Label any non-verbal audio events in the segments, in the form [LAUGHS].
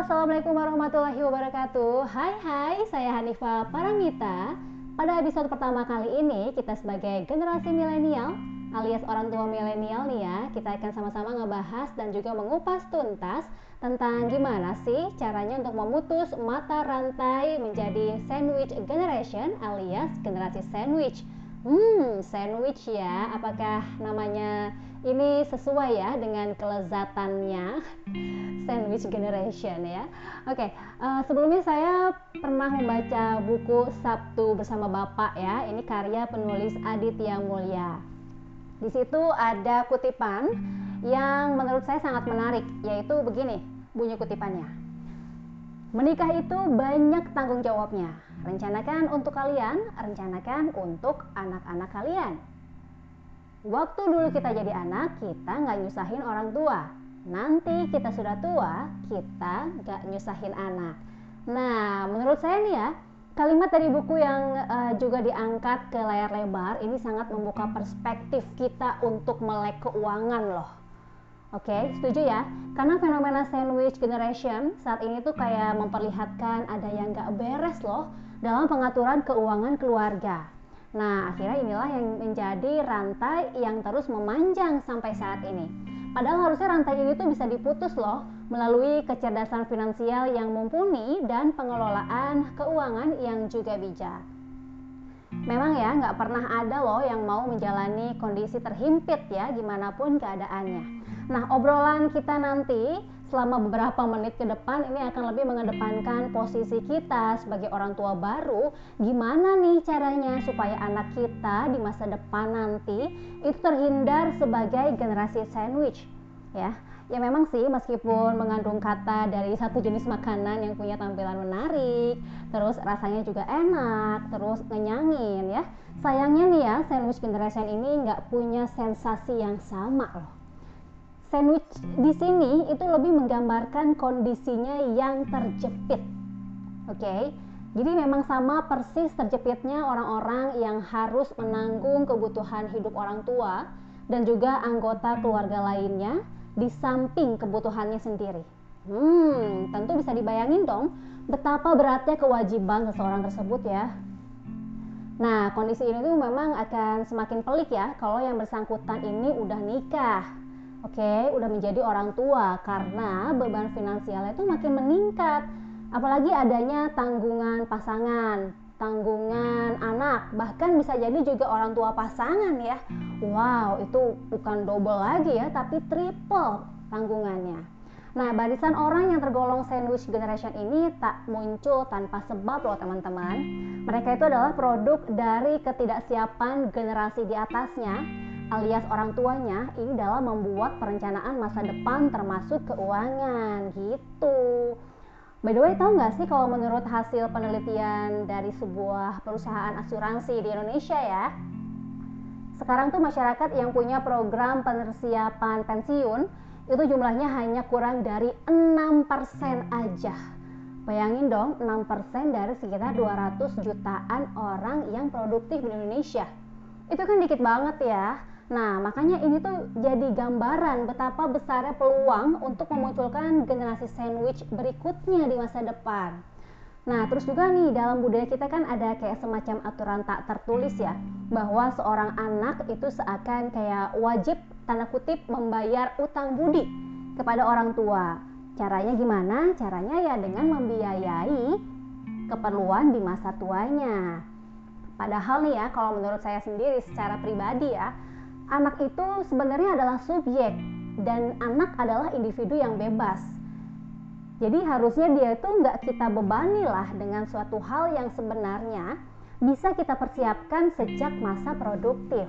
Assalamualaikum warahmatullahi wabarakatuh. Hai hai, saya Hanifa Paramita. Pada episode pertama kali ini, kita sebagai generasi milenial alias orang tua milenial nih ya Kita akan sama-sama ngebahas dan juga mengupas tuntas Tentang gimana sih caranya untuk memutus mata rantai menjadi sandwich generation alias generasi sandwich. Hmm, sandwich ya, apakah namanya ini sesuai ya dengan kelezatannya sandwich generation ya. Oke, uh, sebelumnya saya pernah membaca buku Sabtu bersama Bapak ya. Ini karya penulis Aditya Mulya. Di situ ada kutipan yang menurut saya sangat menarik, yaitu begini bunyi kutipannya. Menikah itu banyak tanggung jawabnya. Rencanakan untuk kalian, rencanakan untuk anak-anak kalian. Waktu dulu kita jadi anak, kita nggak nyusahin orang tua. Nanti kita sudah tua, kita nggak nyusahin anak. Nah, menurut saya nih ya, kalimat dari buku yang uh, juga diangkat ke layar lebar ini sangat membuka perspektif kita untuk melek keuangan loh Oke, okay, setuju ya? Karena fenomena sandwich generation saat ini tuh kayak memperlihatkan ada yang gak beres loh dalam pengaturan keuangan keluarga. Nah, akhirnya inilah yang menjadi rantai yang terus memanjang sampai saat ini. Padahal harusnya rantai ini tuh bisa diputus loh melalui kecerdasan finansial yang mumpuni dan pengelolaan keuangan yang juga bijak. Memang ya nggak pernah ada loh yang mau menjalani kondisi terhimpit ya gimana pun keadaannya. Nah, obrolan kita nanti selama beberapa menit ke depan ini akan lebih mengedepankan posisi kita sebagai orang tua baru. Gimana nih caranya supaya anak kita di masa depan nanti itu terhindar sebagai generasi sandwich? Ya ya memang sih meskipun mengandung kata dari satu jenis makanan yang punya tampilan menarik terus rasanya juga enak terus ngenyangin ya. Sayangnya nih ya sandwich generation ini nggak punya sensasi yang sama loh Sandwich di sini itu lebih menggambarkan kondisinya yang terjepit. Oke. Okay? Jadi memang sama persis terjepitnya orang-orang yang harus menanggung kebutuhan hidup orang tua dan juga anggota keluarga lainnya di samping kebutuhannya sendiri. Hmm, tentu bisa dibayangin dong betapa beratnya kewajiban seseorang tersebut ya. Nah, kondisi ini tuh memang akan semakin pelik ya kalau yang bersangkutan ini udah nikah Oke, okay, udah menjadi orang tua karena beban finansialnya itu makin meningkat. Apalagi adanya tanggungan pasangan, tanggungan anak, bahkan bisa jadi juga orang tua pasangan ya. Wow, itu bukan double lagi ya, tapi triple tanggungannya. Nah, barisan orang yang tergolong sandwich generation ini tak muncul tanpa sebab loh teman-teman. Mereka itu adalah produk dari ketidaksiapan generasi di atasnya alias orang tuanya ini dalam membuat perencanaan masa depan termasuk keuangan gitu. By the way, tahu nggak sih kalau menurut hasil penelitian dari sebuah perusahaan asuransi di Indonesia ya, sekarang tuh masyarakat yang punya program persiapan pensiun itu jumlahnya hanya kurang dari 6% aja. Bayangin dong, 6% dari sekitar 200 jutaan orang yang produktif di Indonesia. Itu kan dikit banget ya. Nah, makanya ini tuh jadi gambaran betapa besarnya peluang untuk memunculkan generasi sandwich berikutnya di masa depan. Nah, terus juga nih dalam budaya kita kan ada kayak semacam aturan tak tertulis ya, bahwa seorang anak itu seakan kayak wajib tanda kutip membayar utang budi kepada orang tua. Caranya gimana? Caranya ya dengan membiayai keperluan di masa tuanya. Padahal nih ya, kalau menurut saya sendiri secara pribadi ya, anak itu sebenarnya adalah subjek dan anak adalah individu yang bebas. Jadi harusnya dia itu nggak kita bebani lah dengan suatu hal yang sebenarnya bisa kita persiapkan sejak masa produktif.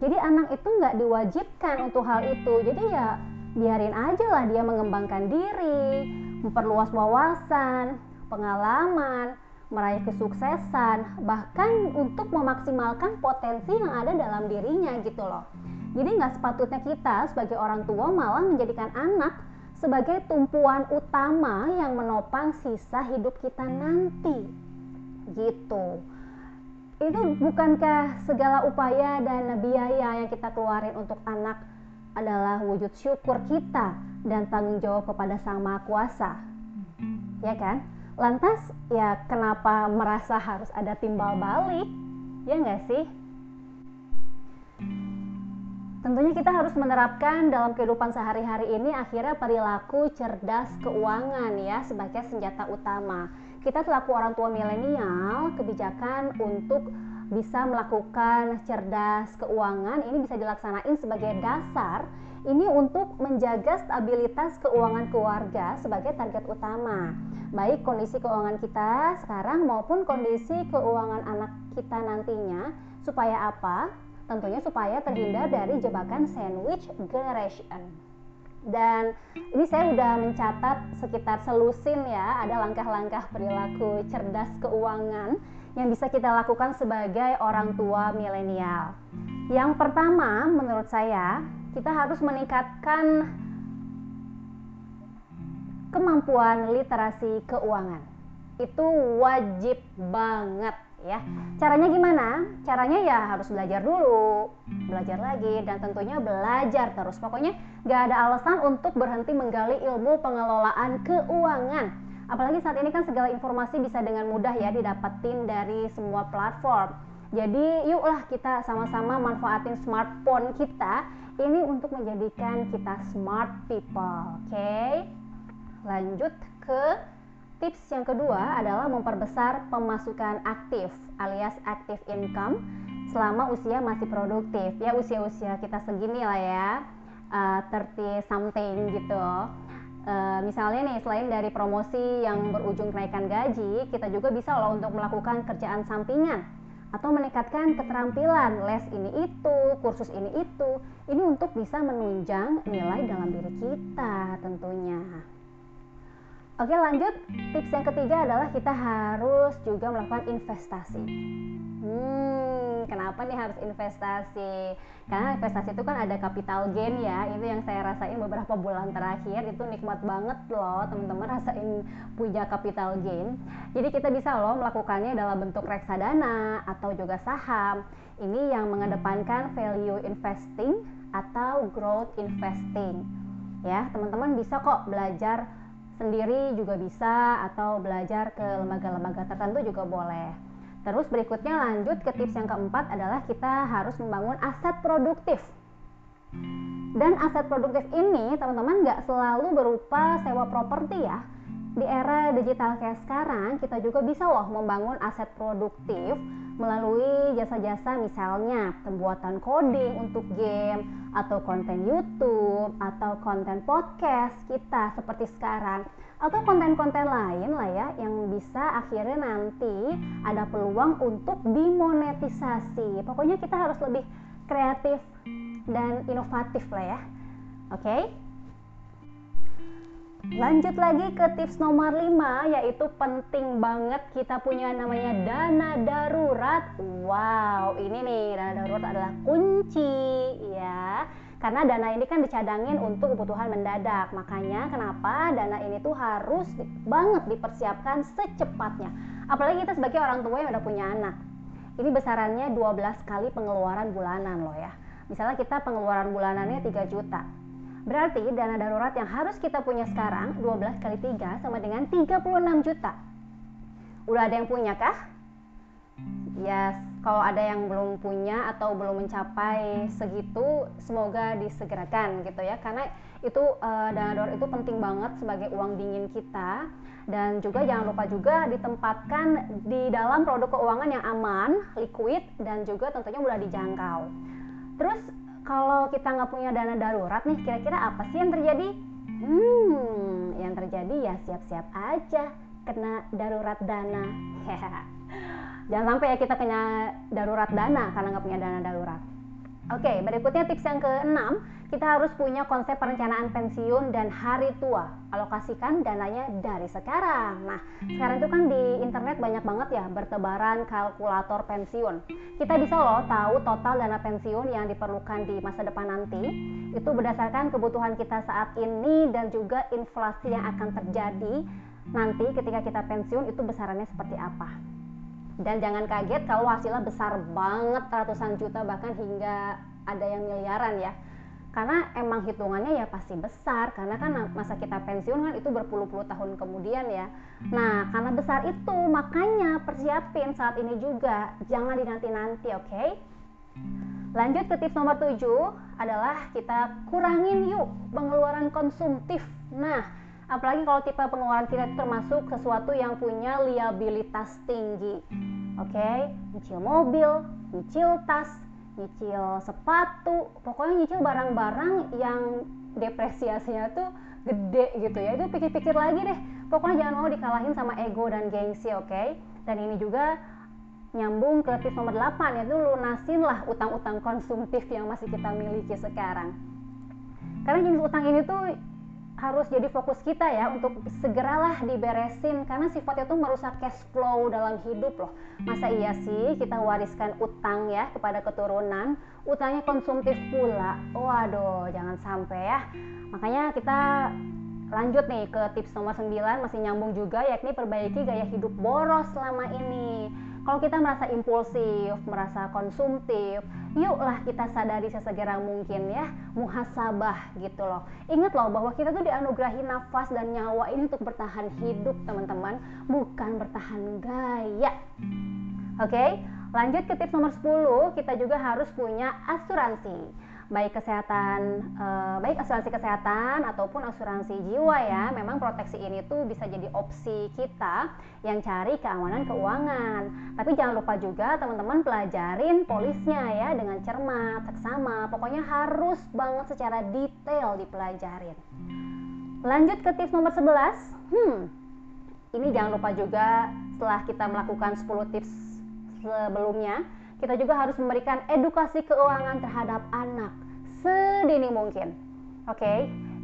Jadi anak itu nggak diwajibkan untuk hal itu. Jadi ya biarin aja lah dia mengembangkan diri, memperluas wawasan, pengalaman, meraih kesuksesan, bahkan untuk memaksimalkan potensi yang ada dalam dirinya gitu loh. Jadi nggak sepatutnya kita sebagai orang tua malah menjadikan anak sebagai tumpuan utama yang menopang sisa hidup kita nanti. Gitu. Itu bukankah segala upaya dan biaya yang kita keluarin untuk anak adalah wujud syukur kita dan tanggung jawab kepada Sang Maha Kuasa? ya kan? Lantas ya kenapa merasa harus ada timbal balik? Ya nggak sih? Tentunya kita harus menerapkan dalam kehidupan sehari-hari ini akhirnya perilaku cerdas keuangan ya sebagai senjata utama. Kita selaku orang tua milenial, kebijakan untuk bisa melakukan cerdas keuangan ini bisa dilaksanain sebagai dasar ini untuk menjaga stabilitas keuangan keluarga sebagai target utama baik kondisi keuangan kita sekarang maupun kondisi keuangan anak kita nantinya supaya apa? Tentunya supaya terhindar dari jebakan sandwich generation. Dan ini saya sudah mencatat sekitar selusin ya, ada langkah-langkah perilaku cerdas keuangan yang bisa kita lakukan sebagai orang tua milenial. Yang pertama, menurut saya, kita harus meningkatkan kemampuan literasi keuangan. Itu wajib banget ya. Caranya gimana? Caranya ya harus belajar dulu, belajar lagi dan tentunya belajar terus. Pokoknya gak ada alasan untuk berhenti menggali ilmu pengelolaan keuangan. Apalagi saat ini kan segala informasi bisa dengan mudah ya didapetin dari semua platform. Jadi yuklah kita sama-sama manfaatin smartphone kita ini untuk menjadikan kita smart people, oke? Lanjut ke tips yang kedua adalah memperbesar pemasukan aktif alias active income selama usia masih produktif. Ya usia-usia kita segini lah ya, uh, 30 something gitu. Uh, misalnya nih selain dari promosi yang berujung kenaikan gaji, kita juga bisa loh untuk melakukan kerjaan sampingan atau meningkatkan keterampilan les ini itu, kursus ini itu. Ini untuk bisa menunjang nilai dalam diri kita tentunya. Oke lanjut, tips yang ketiga adalah kita harus juga melakukan investasi. Hmm, kenapa nih harus investasi? Karena investasi itu kan ada capital gain ya, itu yang saya rasain beberapa bulan terakhir itu nikmat banget loh teman-teman rasain punya capital gain. Jadi kita bisa loh melakukannya dalam bentuk reksadana atau juga saham. Ini yang mengedepankan value investing atau growth investing. Ya, teman-teman bisa kok belajar sendiri juga bisa atau belajar ke lembaga-lembaga tertentu juga boleh. Terus berikutnya lanjut ke tips yang keempat adalah kita harus membangun aset produktif. Dan aset produktif ini teman-teman nggak selalu berupa sewa properti ya. Di era digital kayak sekarang kita juga bisa loh membangun aset produktif melalui jasa-jasa misalnya pembuatan coding untuk game atau konten YouTube atau konten podcast kita seperti sekarang atau konten-konten lain lah ya yang bisa akhirnya nanti ada peluang untuk dimonetisasi. Pokoknya kita harus lebih kreatif dan inovatif lah ya. Oke? Okay? Lanjut lagi ke tips nomor 5 yaitu penting banget kita punya namanya dana darurat. Wow, ini nih dana darurat adalah kunci ya. Karena dana ini kan dicadangin untuk kebutuhan mendadak. Makanya kenapa dana ini tuh harus banget dipersiapkan secepatnya. Apalagi kita sebagai orang tua yang udah punya anak. Ini besarannya 12 kali pengeluaran bulanan loh ya. Misalnya kita pengeluaran bulanannya 3 juta Berarti dana darurat yang harus kita punya sekarang 12 kali 3 sama dengan 36 juta. Udah ada yang punya kah? Ya, kalau ada yang belum punya atau belum mencapai segitu, semoga disegerakan gitu ya. Karena itu uh, dana darurat itu penting banget sebagai uang dingin kita dan juga jangan lupa juga ditempatkan di dalam produk keuangan yang aman, liquid dan juga tentunya mudah dijangkau. Terus kalau kita nggak punya dana darurat nih kira-kira apa sih yang terjadi? Hmm yang terjadi ya siap-siap aja kena darurat dana. [LAUGHS] Jangan sampai ya kita kena darurat dana karena nggak punya dana darurat oke berikutnya tips yang keenam kita harus punya konsep perencanaan pensiun dan hari tua. Alokasikan dananya dari sekarang. Nah, sekarang itu kan di internet banyak banget ya bertebaran kalkulator pensiun. Kita bisa loh tahu total dana pensiun yang diperlukan di masa depan nanti. Itu berdasarkan kebutuhan kita saat ini dan juga inflasi yang akan terjadi nanti ketika kita pensiun itu besarannya seperti apa. Dan jangan kaget kalau hasilnya besar banget ratusan juta bahkan hingga ada yang miliaran ya. Karena emang hitungannya ya pasti besar karena kan masa kita pensiun kan itu berpuluh-puluh tahun kemudian ya. Nah karena besar itu makanya persiapin saat ini juga. Jangan dinanti-nanti oke? Okay? lanjut ke tips nomor 7 adalah kita kurangin yuk pengeluaran konsumtif. Nah apalagi kalau tipe pengeluaran kita termasuk sesuatu yang punya liabilitas tinggi oke okay? nyicil mobil nyicil tas nyicil sepatu pokoknya nyicil barang-barang yang depresiasinya tuh gede gitu ya itu pikir-pikir lagi deh pokoknya jangan mau dikalahin sama ego dan gengsi oke okay? dan ini juga nyambung ke tips nomor 8 yaitu lunasin lah utang-utang konsumtif yang masih kita miliki sekarang karena jenis utang ini tuh harus jadi fokus kita ya untuk segeralah diberesin karena sifatnya tuh merusak cash flow dalam hidup loh. Masa iya sih kita wariskan utang ya kepada keturunan? Utangnya konsumtif pula. Waduh jangan sampai ya. Makanya kita lanjut nih ke tips nomor 9 masih nyambung juga yakni perbaiki gaya hidup boros selama ini kalau kita merasa impulsif, merasa konsumtif, yuklah kita sadari sesegera mungkin ya, muhasabah gitu loh. Ingat loh bahwa kita tuh dianugerahi nafas dan nyawa ini untuk bertahan hidup teman-teman, bukan bertahan gaya. Oke, lanjut ke tips nomor 10, kita juga harus punya asuransi baik kesehatan eh, baik asuransi kesehatan ataupun asuransi jiwa ya memang proteksi ini tuh bisa jadi opsi kita yang cari keamanan keuangan. Tapi jangan lupa juga teman-teman pelajarin polisnya ya dengan cermat seksama. Pokoknya harus banget secara detail dipelajarin. Lanjut ke tips nomor 11 hmm ini jangan lupa juga setelah kita melakukan 10 tips sebelumnya kita juga harus memberikan edukasi keuangan terhadap anak sedini mungkin. Oke, okay?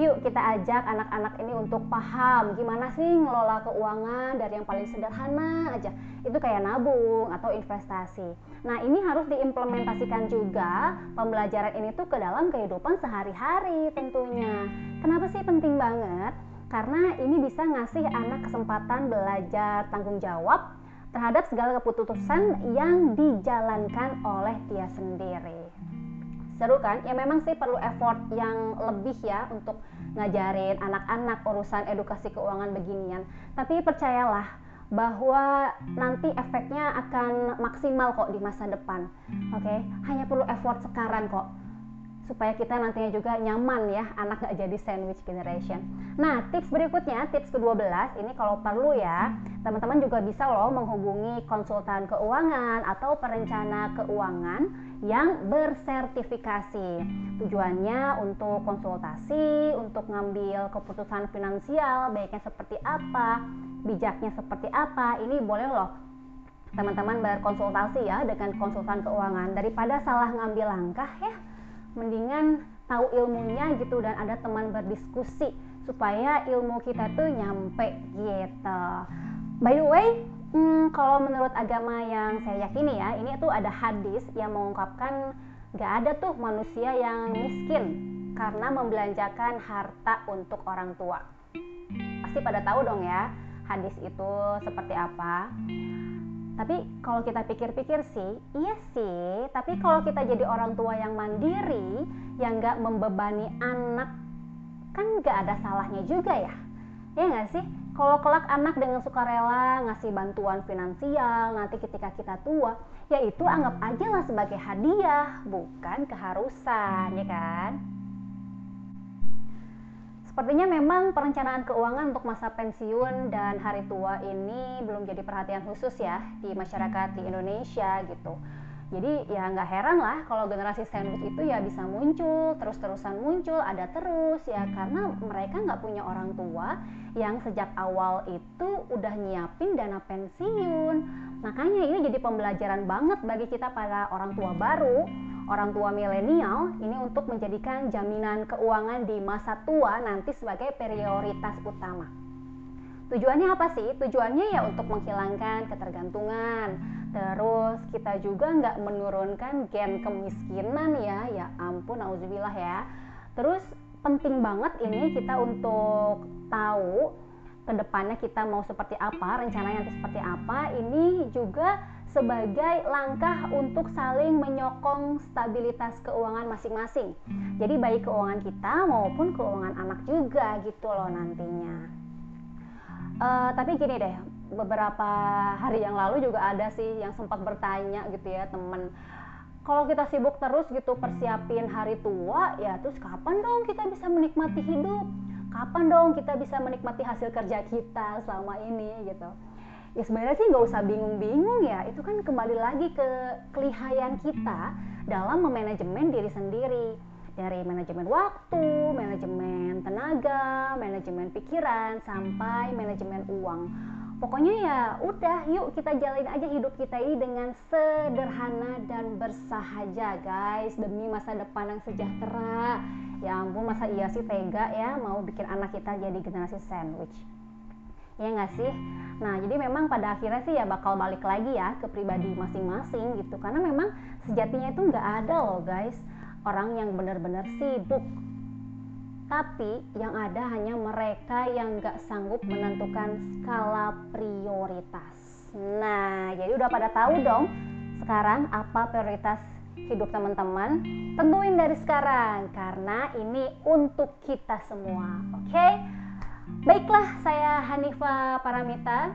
yuk kita ajak anak-anak ini untuk paham gimana sih ngelola keuangan dari yang paling sederhana aja. Itu kayak nabung atau investasi. Nah, ini harus diimplementasikan juga pembelajaran ini tuh ke dalam kehidupan sehari-hari tentunya. Kenapa sih penting banget? Karena ini bisa ngasih anak kesempatan belajar tanggung jawab terhadap segala keputusan yang dijalankan oleh dia sendiri. Seru kan? Ya memang sih perlu effort yang lebih ya untuk ngajarin anak-anak urusan edukasi keuangan beginian. Tapi percayalah bahwa nanti efeknya akan maksimal kok di masa depan. Oke, okay? hanya perlu effort sekarang kok supaya kita nantinya juga nyaman ya anak gak jadi sandwich generation. Nah tips berikutnya tips ke-12 ini kalau perlu ya teman-teman juga bisa loh menghubungi konsultan keuangan atau perencana keuangan yang bersertifikasi. Tujuannya untuk konsultasi untuk ngambil keputusan finansial baiknya seperti apa bijaknya seperti apa ini boleh loh teman-teman berkonsultasi ya dengan konsultan keuangan. Daripada salah ngambil langkah ya mendingan tahu ilmunya gitu dan ada teman berdiskusi supaya ilmu kita tuh nyampe gitu. By the way, hmm, kalau menurut agama yang saya yakini ya, ini tuh ada hadis yang mengungkapkan gak ada tuh manusia yang miskin karena membelanjakan harta untuk orang tua. Pasti pada tahu dong ya hadis itu seperti apa. Tapi kalau kita pikir-pikir sih, iya sih. Tapi kalau kita jadi orang tua yang mandiri, yang nggak membebani anak, kan nggak ada salahnya juga ya. Ya nggak sih? Kalau kelak anak dengan sukarela ngasih bantuan finansial nanti ketika kita tua, ya itu anggap aja lah sebagai hadiah, bukan keharusan, ya kan? Sepertinya memang perencanaan keuangan untuk masa pensiun dan hari tua ini belum jadi perhatian khusus ya di masyarakat di Indonesia gitu. Jadi ya nggak heran lah kalau generasi sandwich itu ya bisa muncul, terus-terusan muncul, ada terus ya karena mereka nggak punya orang tua yang sejak awal itu udah nyiapin dana pensiun. Makanya ini jadi pembelajaran banget bagi kita para orang tua baru orang tua milenial ini untuk menjadikan jaminan keuangan di masa tua nanti sebagai prioritas utama. Tujuannya apa sih? Tujuannya ya untuk menghilangkan ketergantungan. Terus kita juga nggak menurunkan gen kemiskinan ya. Ya ampun, auzubillah ya. Terus penting banget ini kita untuk tahu ke depannya kita mau seperti apa, rencananya nanti seperti apa. Ini juga sebagai langkah untuk saling menyokong stabilitas keuangan masing-masing. Jadi baik keuangan kita maupun keuangan anak juga gitu loh nantinya. Uh, tapi gini deh, beberapa hari yang lalu juga ada sih yang sempat bertanya gitu ya temen kalau kita sibuk terus gitu persiapin hari tua ya terus kapan dong kita bisa menikmati hidup kapan dong kita bisa menikmati hasil kerja kita selama ini gitu ya sebenarnya sih nggak usah bingung-bingung ya itu kan kembali lagi ke kelihayan kita dalam memanajemen diri sendiri dari manajemen waktu, manajemen tenaga, manajemen pikiran sampai manajemen uang. Pokoknya ya udah yuk kita jalin aja hidup kita ini dengan sederhana dan bersahaja guys demi masa depan yang sejahtera. Ya ampun masa iya sih tega ya mau bikin anak kita jadi generasi sandwich ya nggak sih? Nah jadi memang pada akhirnya sih ya bakal balik lagi ya ke pribadi masing-masing gitu. Karena memang sejatinya itu nggak ada loh guys. Orang yang benar-benar sibuk. Tapi yang ada hanya mereka yang nggak sanggup menentukan skala prioritas. Nah jadi udah pada tahu dong sekarang apa prioritas hidup teman-teman? Tentuin dari sekarang karena ini untuk kita semua oke? okay? Baiklah, saya Hanifa Paramita.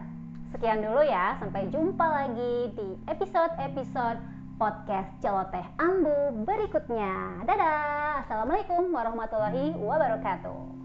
Sekian dulu ya, sampai jumpa lagi di episode-episode podcast Celoteh Ambu berikutnya. Dadah, Assalamualaikum warahmatullahi wabarakatuh.